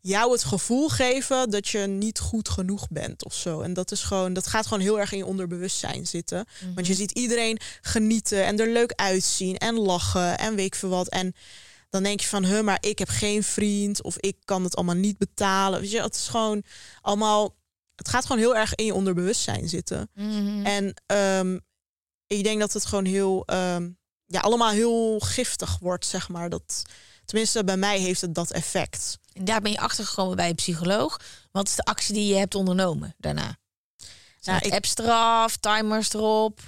jou het gevoel geven dat je niet goed genoeg bent of zo. En dat is gewoon, dat gaat gewoon heel erg in je onderbewustzijn zitten. Want je ziet iedereen genieten en er leuk uitzien en lachen en weet ik veel wat. En dan denk je van, huh, maar ik heb geen vriend of ik kan het allemaal niet betalen. Weet je, het is gewoon allemaal, het gaat gewoon heel erg in je onderbewustzijn zitten. Mhm. En ehm, ik denk dat het gewoon heel, ehm, ja, allemaal heel giftig wordt, zeg maar. Dat, tenminste, bij mij heeft het dat effect. En daar ben je achter gekomen bij een psycholoog. Wat is de actie die je hebt ondernomen daarna? Nou, ik- apps eraf, timers erop?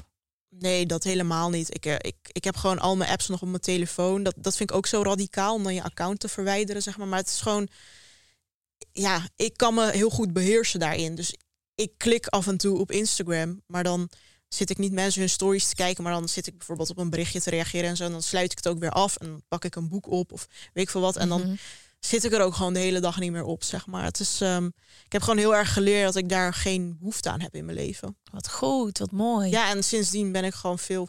Nee, dat helemaal niet. Ik, eh, ik, ik heb gewoon al mijn apps nog op mijn telefoon. Dat, dat vind ik ook zo radicaal om dan je account te verwijderen, zeg maar. Maar het is gewoon, ja, ik kan me heel goed beheersen daarin. Dus ik klik af en toe op Instagram, maar dan zit ik niet mensen hun stories te kijken, maar dan zit ik bijvoorbeeld op een berichtje te reageren en zo. En dan sluit ik het ook weer af en dan pak ik een boek op of weet ik veel wat. En dan Mhm. zit ik er ook gewoon de hele dag niet meer op, zeg maar. Het is, ehm, ik heb gewoon heel erg geleerd dat ik daar geen behoefte aan heb in mijn leven. Wat goed, wat mooi. Ja, en sindsdien ben ik gewoon veel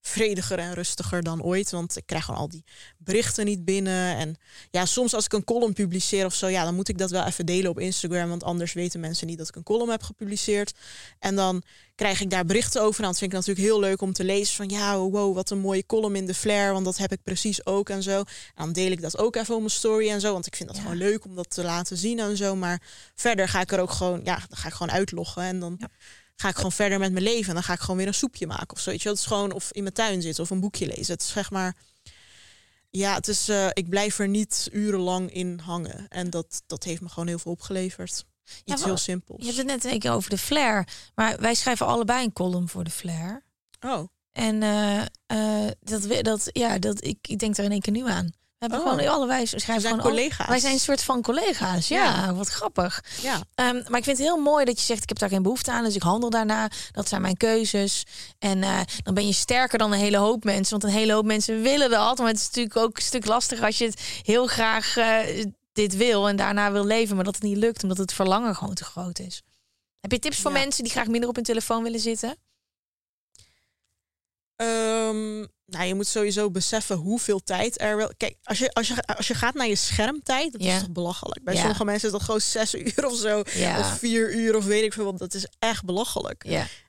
vrediger en rustiger dan ooit. Want ik krijg gewoon al die berichten niet binnen. En ja, soms als ik een column publiceer of zo, ja, dan moet ik dat wel even delen op Instagram. Want anders weten mensen niet dat ik een column heb gepubliceerd. En dan krijg ik daar berichten over. En dat vind ik natuurlijk heel leuk om te lezen. Van ja, wow, wat een mooie column in de Flair. Want dat heb ik precies ook en zo. En dan deel ik dat ook even op mijn story en zo. Want ik vind dat Ja. gewoon leuk om dat te laten zien en zo. Maar verder ga ik er ook gewoon, ja, dan ga ik gewoon uitloggen. En dan Ja. Ga ik gewoon verder met mijn leven. En dan ga ik gewoon weer een soepje maken of zo. Weet je, wel. het is gewoon of in mijn tuin zitten of een boekje lezen. Het is zeg maar. Ja, het is. eh, ik blijf er niet urenlang in hangen. En dat, dat heeft me gewoon heel veel opgeleverd. Ja, Iets wel- heel simpels. Je hebt het net een keer over de Flair. Maar wij schrijven allebei een column voor de Flair. Oh, En eh, eh, dat, dat, ja, dat, ik, ik denk er in één keer nu aan. We hebben Oh. gewoon allebei schrijven zijn gewoon al- collega's. wij zijn een soort van collega's. Ja, Ja. wat grappig. Ja, Ehm, maar ik vind het heel mooi dat je zegt: ik heb daar geen behoefte aan, dus ik handel daarna. Dat zijn mijn keuzes. En eh, dan ben je sterker dan een hele hoop mensen, want een hele hoop mensen willen dat. Maar het is natuurlijk ook een stuk lastiger als je het heel graag eh, dit wil en daarna wil leven, maar dat het niet lukt omdat het verlangen gewoon te groot is. Heb je tips voor Ja. mensen die graag minder op hun telefoon willen zitten? Ehm, nou, je moet sowieso beseffen hoeveel tijd er wel. Kijk, als je, als je, als je gaat naar je schermtijd, dat is toch belachelijk. Bij sommige mensen is dat gewoon zes uur of zo. Ja. Of vier uur of weet ik veel wat. Dat is echt belachelijk.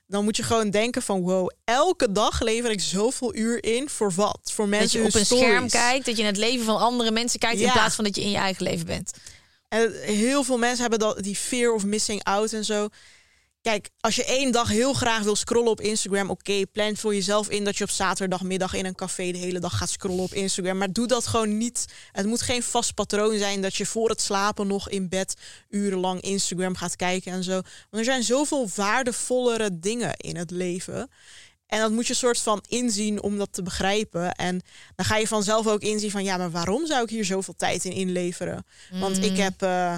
Dan moet je gewoon denken van wow, elke dag lever ik zoveel uur in voor wat? Voor mensen Dat je hun op een stories. scherm kijkt, dat je naar het leven van andere mensen kijkt in plaats van dat je in je eigen leven bent. En heel veel mensen hebben dat, die fear of missing out en zo. Kijk, als je één dag heel graag wil scrollen op Instagram, oké, plan voor jezelf in dat je op zaterdagmiddag in een café de hele dag gaat scrollen op Instagram. Maar doe dat gewoon niet. Het moet geen vast patroon zijn dat je voor het slapen nog in bed urenlang Instagram gaat kijken en zo. Want er zijn zoveel waardevollere dingen in het leven. En dat moet je soort van inzien om dat te begrijpen. En dan ga je vanzelf ook inzien van ja, maar waarom zou ik hier zoveel tijd in inleveren? Want Mm. ik heb, eh,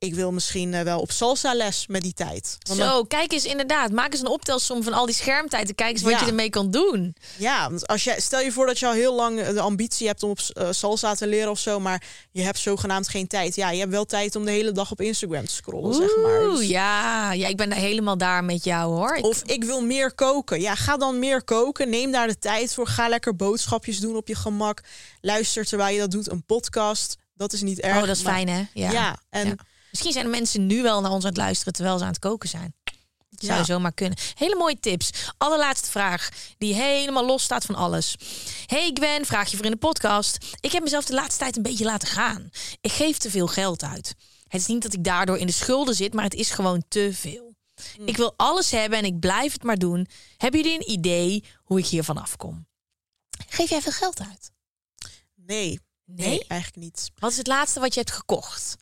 ik wil misschien eh, wel op salsa les met die tijd. Want dan- Zo, kijk eens inderdaad. Maak eens een optelsom van al die schermtijd. En kijk eens wat Ja. je ermee kan doen. ja, want als je, stel je voor dat je al heel lang de ambitie hebt om op eh, salsa te leren of zo, maar je hebt zogenaamd geen tijd. Ja, je hebt wel tijd om de hele dag op Instagram te scrollen, zeg maar. Oeh, Dus- ja. ja, ik ben daar helemaal daar met jou hoor. Ik- Of ik wil meer koken. Ja, ga dan meer koken. Neem daar de tijd voor. Ga lekker boodschapjes doen op je gemak. Luister terwijl je dat doet een podcast. Dat is niet erg. oh, dat is maar- fijn hè? Ja. Ja, en Ja. Misschien zijn de mensen nu wel naar ons aan het luisteren terwijl ze aan het koken zijn. Dat zou Ja. zomaar kunnen. Hele mooie tips. Allerlaatste vraag, die helemaal los staat van alles. Hey Gwen, vraag je voor in de podcast. Ik heb mezelf de laatste tijd een beetje laten gaan. Ik geef te veel geld uit. Het is niet dat ik daardoor in de schulden zit, maar het is gewoon te veel. Ik wil alles hebben en ik blijf het maar doen. Hebben jullie een idee hoe ik hiervan afkom? Geef jij veel geld uit? nee, Nee? nee, eigenlijk niet. Wat is het laatste wat je hebt gekocht?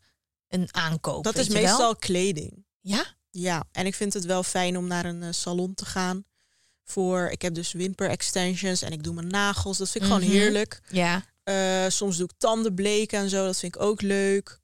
Een aankoop. Dat is wel? meestal kleding. Ja? Ja, en ik vind het wel fijn om naar een eh, salon te gaan. Voor, ik heb dus wimper extensions en ik doe mijn nagels. Dat vind ik Mhm. gewoon heerlijk. Ja. Eh, soms doe ik tanden bleken en zo. Dat vind ik ook leuk.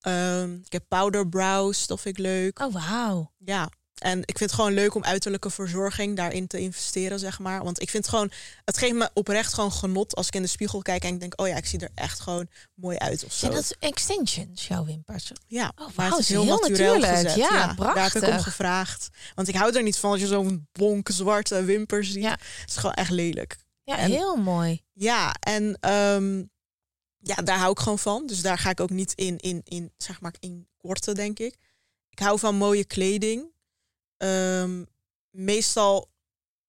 Ehm, ik heb powder brows. Dat vind ik leuk. Oh, wauw. Ja. En ik vind het gewoon leuk om uiterlijke verzorging daarin te investeren, zeg maar. Want ik vind het gewoon, het geeft me oprecht gewoon genot als ik in de spiegel kijk en ik denk, oh ja, ik zie er echt gewoon mooi uit of zo. Zijn dat extensions, jouw wimpers? Ja, Oh, maar wauw, het is heel, heel natuurlijk gezet. Ja, Daar heb ik om prachtig. gevraagd. Want ik hou er niet van als je zo'n bonk zwarte wimpers ziet. Ja. Het is gewoon echt lelijk. Ja, En- heel mooi. Ja, en ehm, ja, daar hou ik gewoon van. Dus daar ga ik ook niet in, in, in zeg maar, in korten, denk ik. Ik hou van mooie kleding. Ehm, meestal,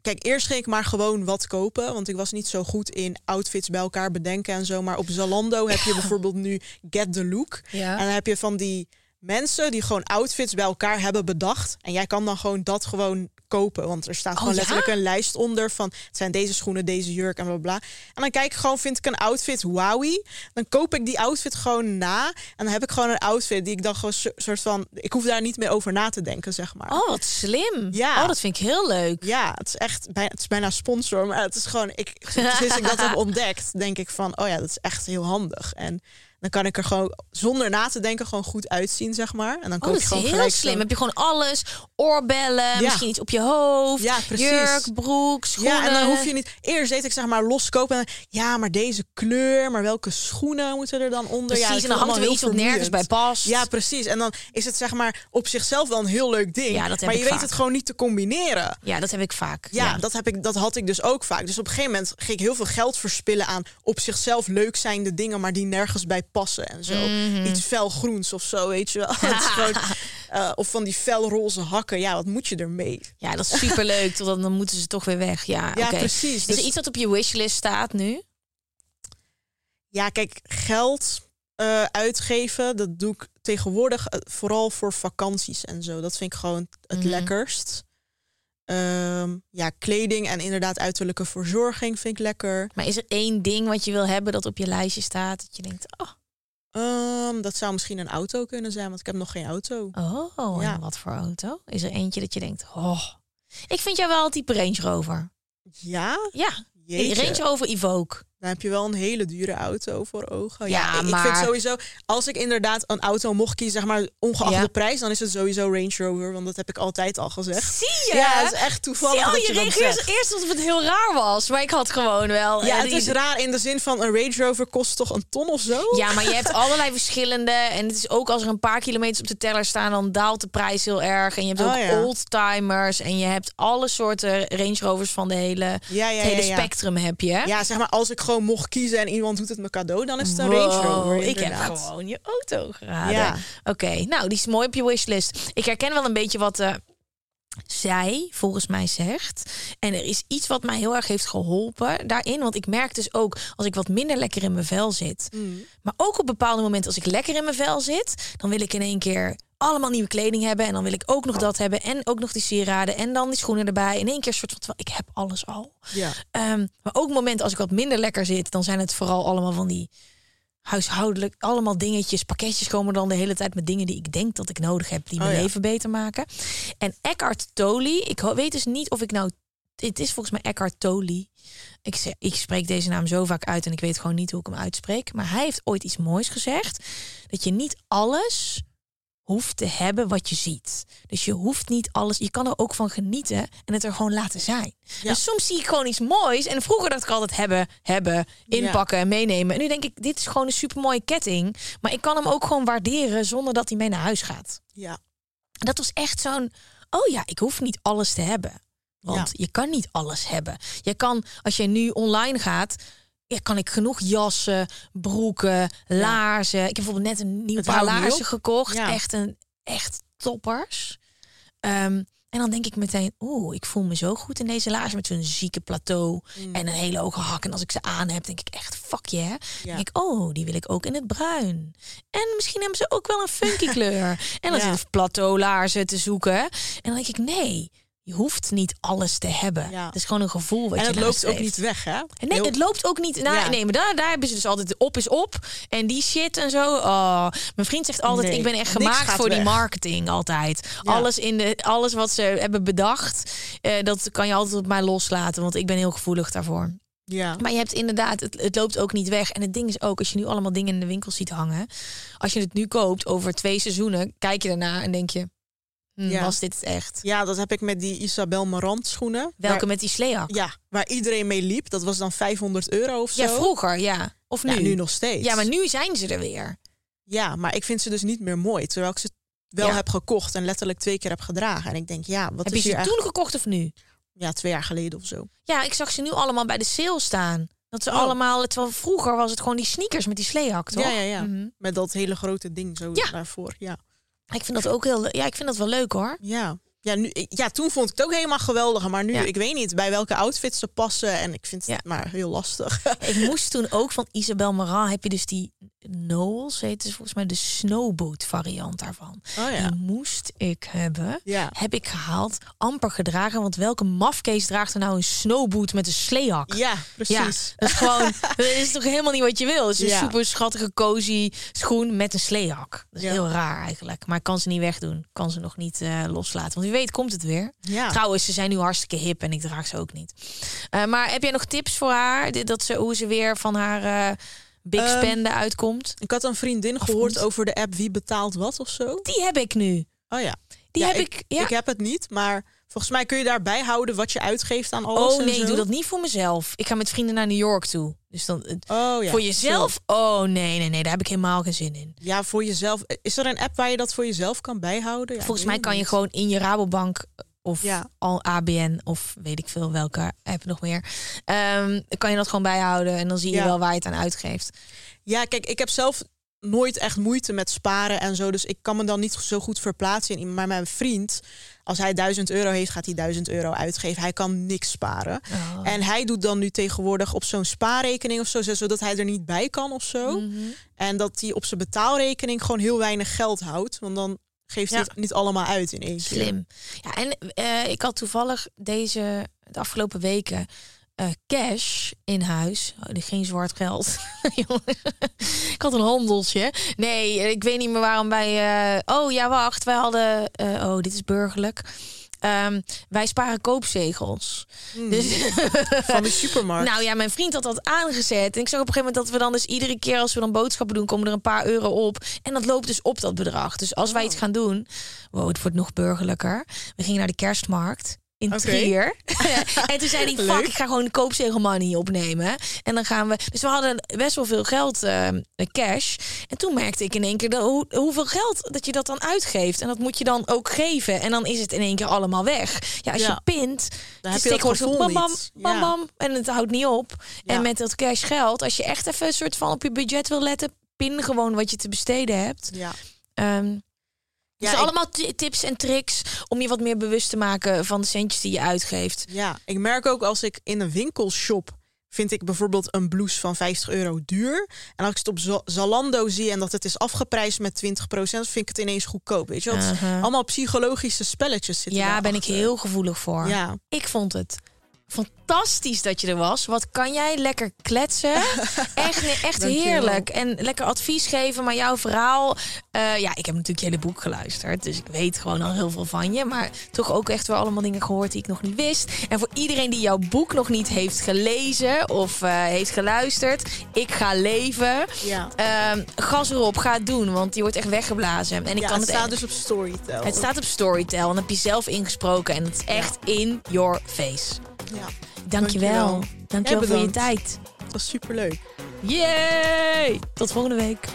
kijk, eerst ging ik maar gewoon wat kopen, want ik was niet zo goed in outfits bij elkaar bedenken en zo. Maar op Zalando heb je bijvoorbeeld nu Get the Look. Ja. En dan heb je van die mensen die gewoon outfits bij elkaar hebben bedacht. En jij kan dan gewoon dat gewoon kopen. Want er staat Oh, gewoon ja? letterlijk een lijst onder van het zijn deze schoenen, deze jurk en bla bla. En dan kijk ik gewoon, vind ik een outfit wowie. Dan koop ik die outfit gewoon na. En dan heb ik gewoon een outfit die ik dan gewoon so- soort van. Ik hoef daar niet meer over na te denken, zeg maar. Oh, wat slim. Ja. Oh, dat vind ik heel leuk. Ja, het is echt bijna, het is bijna sponsor, maar het is gewoon. Ik, sinds ik dat heb ontdekt, denk ik van, oh ja, dat is echt heel handig. En dan kan ik er gewoon zonder na te denken gewoon goed uitzien, zeg maar. En dan Oh, koop dat ik is gewoon heel slim. Heb je gewoon alles, oorbellen, Ja. misschien iets op je hoofd, Ja, precies. jurk, broek, schoenen. Ja, en dan hoef je niet. Eerst deed ik zeg maar loskopen. En, ja, maar deze kleur, maar welke schoenen moeten er dan onder? ja, Precies, en dan hangt er iets wat nergens bij past. Ja, precies. En dan is het zeg maar op zichzelf wel een heel leuk ding. Ja, dat heb maar je weet het gewoon niet te combineren. Ja, dat heb ik vaak. Ja, Dat, heb ik, dat had ik dus ook vaak. Dus op een gegeven moment ging ik heel veel geld verspillen aan op zichzelf leuk zijnde dingen, maar die nergens bij passen en zo. Mhm. Iets felgroens of zo, weet je wel. Gewoon, eh, of van die felroze hakken. Ja, wat moet je ermee? Ja, dat is superleuk. Totdat dan moeten ze toch weer weg. Ja, Ja, precies. Is Dus- er iets dat op je wishlist staat nu? Ja, kijk, geld eh, uitgeven, dat doe ik tegenwoordig eh, vooral voor vakanties en zo. Dat vind ik gewoon het Mhm. lekkerst. Ehm, ja, kleding en inderdaad uiterlijke verzorging vind ik lekker. Maar is er één ding wat je wil hebben dat op je lijstje staat? Dat je denkt, oh, Ehm, dat zou misschien een auto kunnen zijn, want ik heb nog geen auto. oh Ja. en wat voor auto? Is er eentje dat je denkt, oh. Ik vind jou wel type Range Rover. Ja? Ja, Jeetje. Range Rover Evoque. Dan heb je wel een hele dure auto voor ogen. Ja, Ja, ik, maar- vind sowieso, als ik inderdaad een auto mocht kiezen, zeg maar ongeacht Ja. de prijs, dan is het sowieso Range Rover, want dat heb ik altijd al gezegd. Zie je? Ja, het is echt toevallig Zie, dat je je dat reageert eerst alsof het heel raar was. Maar ik had gewoon wel... Ja, eh, het die- is raar in de zin van een Range Rover kost toch een ton of zo? Ja, maar je hebt allerlei verschillende. En het is ook als er een paar kilometers op de teller staan, dan daalt de prijs heel erg. En je hebt ook Oh, ja. oldtimers. En je hebt alle soorten Range Rovers van de hele, het hele spectrum heb je. Ja, zeg maar, als ik gewoon mocht kiezen en iemand doet het me cadeau, dan is het een Range Rover. Wow, ik heb gewoon je auto geraden. Ja. Oké, nou, die is mooi op je wishlist. Ik herken wel een beetje wat eh, zij volgens mij zegt. En er is iets wat mij heel erg heeft geholpen daarin. Want ik merk dus ook als ik wat minder lekker in mijn vel zit. Mm. Maar ook op bepaalde momenten als ik lekker in mijn vel zit, dan wil ik in één keer allemaal nieuwe kleding hebben. En dan wil ik ook nog dat hebben. En ook nog die sieraden. En dan die schoenen erbij. In één keer soort van, ik heb alles al. Ja. Ehm, maar ook momenten als ik wat minder lekker zit, dan zijn het vooral allemaal van die huishoudelijk, allemaal dingetjes, pakketjes komen dan de hele tijd met dingen die ik denk dat ik nodig heb, die mijn Oh ja. leven beter maken. En Eckhart Tolle, ik weet dus niet of ik nou, het is volgens mij Eckhart Tolle. Ik, zeg, ik spreek deze naam zo vaak uit en ik weet gewoon niet hoe ik hem uitspreek. Maar hij heeft ooit iets moois gezegd, dat je niet alles hoeft te hebben wat je ziet. Dus je hoeft niet alles, je kan er ook van genieten en het er gewoon laten zijn. Ja. Dus soms zie ik gewoon iets moois en vroeger dacht ik altijd hebben, hebben, inpakken en meenemen. En nu denk ik, dit is gewoon een supermooie ketting, maar ik kan hem ook gewoon waarderen zonder dat hij mee naar huis gaat. Ja. En dat was echt zo'n, oh ja, ik hoef niet alles te hebben. Want Ja. je kan niet alles hebben. Je kan, als je nu online gaat, ja, kan ik genoeg jassen, broeken, laarzen. Ik heb bijvoorbeeld net een nieuw paar laarzen gekocht. Ja. Echt een echt toppers. Ehm, en dan denk ik meteen, oeh, ik voel me zo goed in deze laarzen met zo'n zieke plateau Mm. en een hele hoge hak. En als ik ze aan heb, denk ik echt, fuck yeah. Ja. Dan denk ik, oh, die wil ik ook in het bruin. En misschien hebben ze ook wel een funky kleur. En dan Ja. zit ik plateau laarzen te zoeken. En dan denk ik, nee, je hoeft niet alles te hebben. Ja. Het is gewoon een gevoel wat En je het loopt ook niet weg, hè? En nee, het loopt ook niet. Nou, Ja. Nee, maar daar, daar hebben ze dus altijd op is op. En die shit en zo. Oh, mijn vriend zegt altijd: Nee, ik ben echt gemaakt voor die marketing altijd. Ja. Alles, in de, alles wat ze hebben bedacht, eh, dat kan je altijd op mij loslaten. Want ik ben heel gevoelig daarvoor. Ja. Maar je hebt inderdaad, het, het loopt ook niet weg. En het ding is ook, als je nu allemaal dingen in de winkel ziet hangen. Als je het nu koopt over twee seizoenen, kijk je daarna en denk je: Ja. was dit het echt? ja, dat heb ik met die Isabel Marant schoenen. Welke Waar, met die sleehak? ja, waar iedereen mee liep. Dat was dan 500 euro of zo. Ja, vroeger, ja. Of nu? Ja, nu nog steeds. Ja, maar nu zijn ze er weer. Ja, maar ik vind ze dus niet meer mooi. Terwijl ik ze wel Ja. heb gekocht en letterlijk twee keer heb gedragen. En ik denk, ja, wat Heb is je hier ze toen gekocht of nu? Ja, twee jaar geleden of zo. Ja, ik zag ze nu allemaal bij de sale staan. Dat ze Oh. allemaal, terwijl vroeger was het gewoon die sneakers met die sleehak, toch? Ja, ja, ja. Mhm. Met dat hele grote ding zo Ja. daarvoor. Ja. Ik vind dat ook heel, ja, ik vind dat wel leuk hoor. Ja. Ja, nu, ja, toen vond ik het ook helemaal geweldig. Maar nu, Ja. ik weet niet bij welke outfits ze passen. En ik vind het Ja. maar heel lastig. Ik moest toen ook van Isabel Marant, heb je dus die Knowles, heet het volgens mij de snowboot variant daarvan. Oh ja. Die moest ik hebben. Ja. Heb ik gehaald, amper gedragen. Want welke mafkees draagt er nou een snowboot met een sleehak? Ja, Ja, precies. dat is gewoon, dat is toch helemaal niet wat je wil. Het is een Ja. super schattige, cozy schoen met een sleehak. Dat is Ja. heel raar eigenlijk. Maar ik kan ze niet wegdoen. Ik kan ze nog niet eh, loslaten. Want wie weet komt het weer. Ja. Trouwens, ze zijn nu hartstikke hip en ik draag ze ook niet. Eh, maar heb jij nog tips voor haar? Dat ze, hoe ze weer van haar eh big Ehm, spenden uitkomt? Ik had een vriendin gehoord over de app Wie betaalt wat of zo. Die heb ik nu. Oh ja. Die Ja, heb ik. Ja. Ik heb het niet, maar volgens mij kun je daarbij houden wat je uitgeeft aan alles. oh en nee, ik doe dat niet voor mezelf. Ik ga met vrienden naar New York toe. Dus dan Oh ja. voor jezelf? Oh nee, nee, nee, daar heb ik helemaal geen zin in. Ja, voor jezelf. Is er een app waar je dat voor jezelf kan bijhouden? Ja, Volgens mij kan je gewoon in je Rabobank of Ja. al ABN of weet ik veel welke app nog meer. ehm, kan je dat gewoon bijhouden en dan zie je Ja. wel waar je het aan uitgeeft. Ja, kijk, ik heb zelf nooit echt moeite met sparen en zo. Dus ik kan me dan niet zo goed verplaatsen in. Maar mijn vriend, als hij 1000 euro heeft, gaat hij 1000 euro uitgeven. Hij kan niks sparen. Oh. En hij doet dan nu tegenwoordig op zo'n spaarrekening of zo, zodat hij er niet bij kan of zo. Mhm. En dat hij op zijn betaalrekening gewoon heel weinig geld houdt. Want dan geeft Ja. het niet allemaal uit in één keer. Slim. Ja, en eh, ik had toevallig deze de afgelopen weken eh, cash in huis. Oh, geen zwart geld. Ik had een handeltje. Nee, ik weet niet meer waarom wij. eh, oh ja, wacht. Wij hadden. oh, dit is burgerlijk. Ehm, wij sparen koopzegels. Hmm. Dus Van de supermarkt. nou ja, mijn vriend had dat aangezet. En ik zag op een gegeven moment dat we dan dus iedere keer als we dan boodschappen doen, komen er een paar euro op. En dat loopt dus op dat bedrag. Dus als wij iets gaan doen, wow, het wordt nog burgerlijker. We gingen naar de kerstmarkt. In. Trier. en toen zei hij, fuck, ik ga gewoon de koopzegel money opnemen. En dan gaan we... Dus we hadden best wel veel geld, eh, cash. En toen merkte ik in één keer dat, hoe, hoeveel geld dat je dat dan uitgeeft. En dat moet je dan ook geven. En dan is het in één keer allemaal weg. Ja, als Ja. je pint, Dan de heb je zo gevoel bam, bam, niet. bam, Ja. En het houdt niet op. Ja. En met dat cash geld, als je echt even een soort van op je budget wil letten, pin gewoon wat je te besteden hebt. Ja. Ehm dus allemaal ti- tips en tricks om je wat meer bewust te maken van de centjes die je uitgeeft. Ja, ik merk ook als ik in een winkel shop, vind ik bijvoorbeeld een blouse van 50 euro duur. En als ik het op Za- Zalando zie en dat het is afgeprijsd met 20% vind ik het ineens goedkoop. Weet je, is Uh-huh. allemaal psychologische spelletjes zitten Ja, ben ik heel gevoelig voor. Ja, Ik vond het fantastisch dat je er was. Wat kan jij lekker kletsen? Echt, echt heerlijk. En lekker advies geven, maar jouw verhaal... eh, ja, ik heb natuurlijk je hele boek geluisterd. Dus ik weet gewoon al heel veel van je. Maar toch ook echt wel allemaal dingen gehoord die ik nog niet wist. En voor iedereen die jouw boek nog niet heeft gelezen of eh, heeft geluisterd... Ik ga leven. ja. Ehm, gas erop, ga het doen. Want die wordt echt weggeblazen. En ik ja kan het het staat dus op Storytel. het staat op Storytel en heb je zelf ingesproken. En het is echt in your face. Ja, Dankjewel. Dankjewel. Dankjewel voor je tijd. dat was superleuk. Yay! Tot volgende week.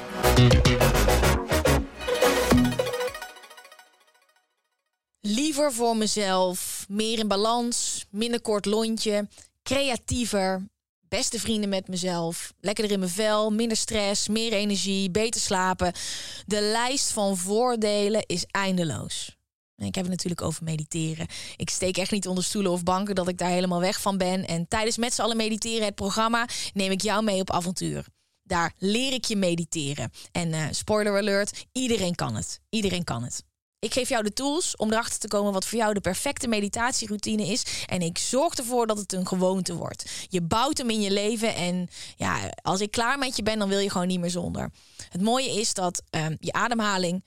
Liever voor mezelf, meer in balans, minder kort lontje, creatiever, beste vrienden met mezelf, lekkerder in mijn vel, minder stress, meer energie, beter slapen. De lijst van voordelen is eindeloos. Ik heb het natuurlijk over mediteren. Ik steek echt niet onder stoelen of banken dat ik daar helemaal weg van ben. En tijdens Met z'n allen mediteren, het programma, neem ik jou mee op avontuur. Daar leer ik je mediteren. En eh, spoiler alert, iedereen kan het. Iedereen kan het. Ik geef jou de tools om erachter te komen wat voor jou de perfecte meditatieroutine is. En ik zorg ervoor dat het een gewoonte wordt. Je bouwt hem in je leven. En ja, als ik klaar met je ben, dan wil je gewoon niet meer zonder. Het mooie is dat ehm, je ademhaling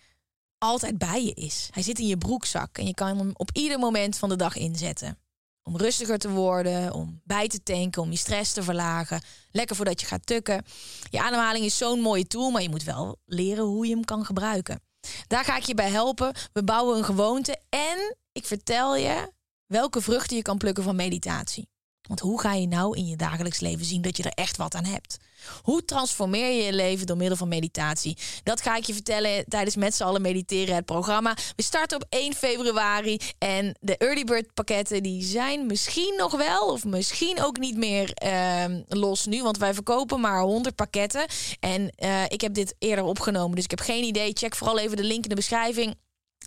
altijd bij je is. Hij zit in je broekzak en je kan hem op ieder moment van de dag inzetten. Om rustiger te worden, om bij te tanken, om je stress te verlagen. Lekker voordat je gaat tukken. Je ademhaling is zo'n mooie tool, maar je moet wel leren hoe je hem kan gebruiken. Daar ga ik je bij helpen. We bouwen een gewoonte en ik vertel je welke vruchten je kan plukken van meditatie. Want hoe ga je nou in je dagelijks leven zien dat je er echt wat aan hebt? Hoe transformeer je je leven door middel van meditatie? Dat ga ik je vertellen tijdens Met z'n allen mediteren het programma. We starten op 1 februari en de early bird pakketten die zijn misschien nog wel of misschien ook niet meer ehm, los nu, want wij verkopen maar 100 pakketten. En uh, ik heb dit eerder opgenomen, dus ik heb geen idee. Check vooral even de link in de beschrijving.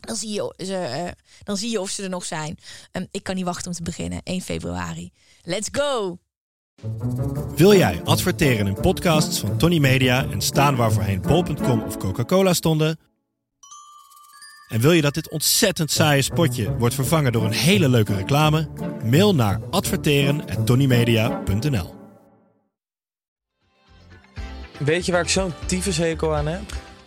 Dan zie, je, ze, uh, dan zie je of ze er nog zijn. Um, ik kan niet wachten om te beginnen. 1 februari. Let's go! Wil jij adverteren in podcasts van Tony Media en staan waar voorheen bol.com of Coca-Cola stonden? En wil je dat dit ontzettend saaie spotje wordt vervangen door een hele leuke reclame? Mail naar adverteren@tonymedia.nl. Weet je waar ik zo'n tyfushekel aan heb?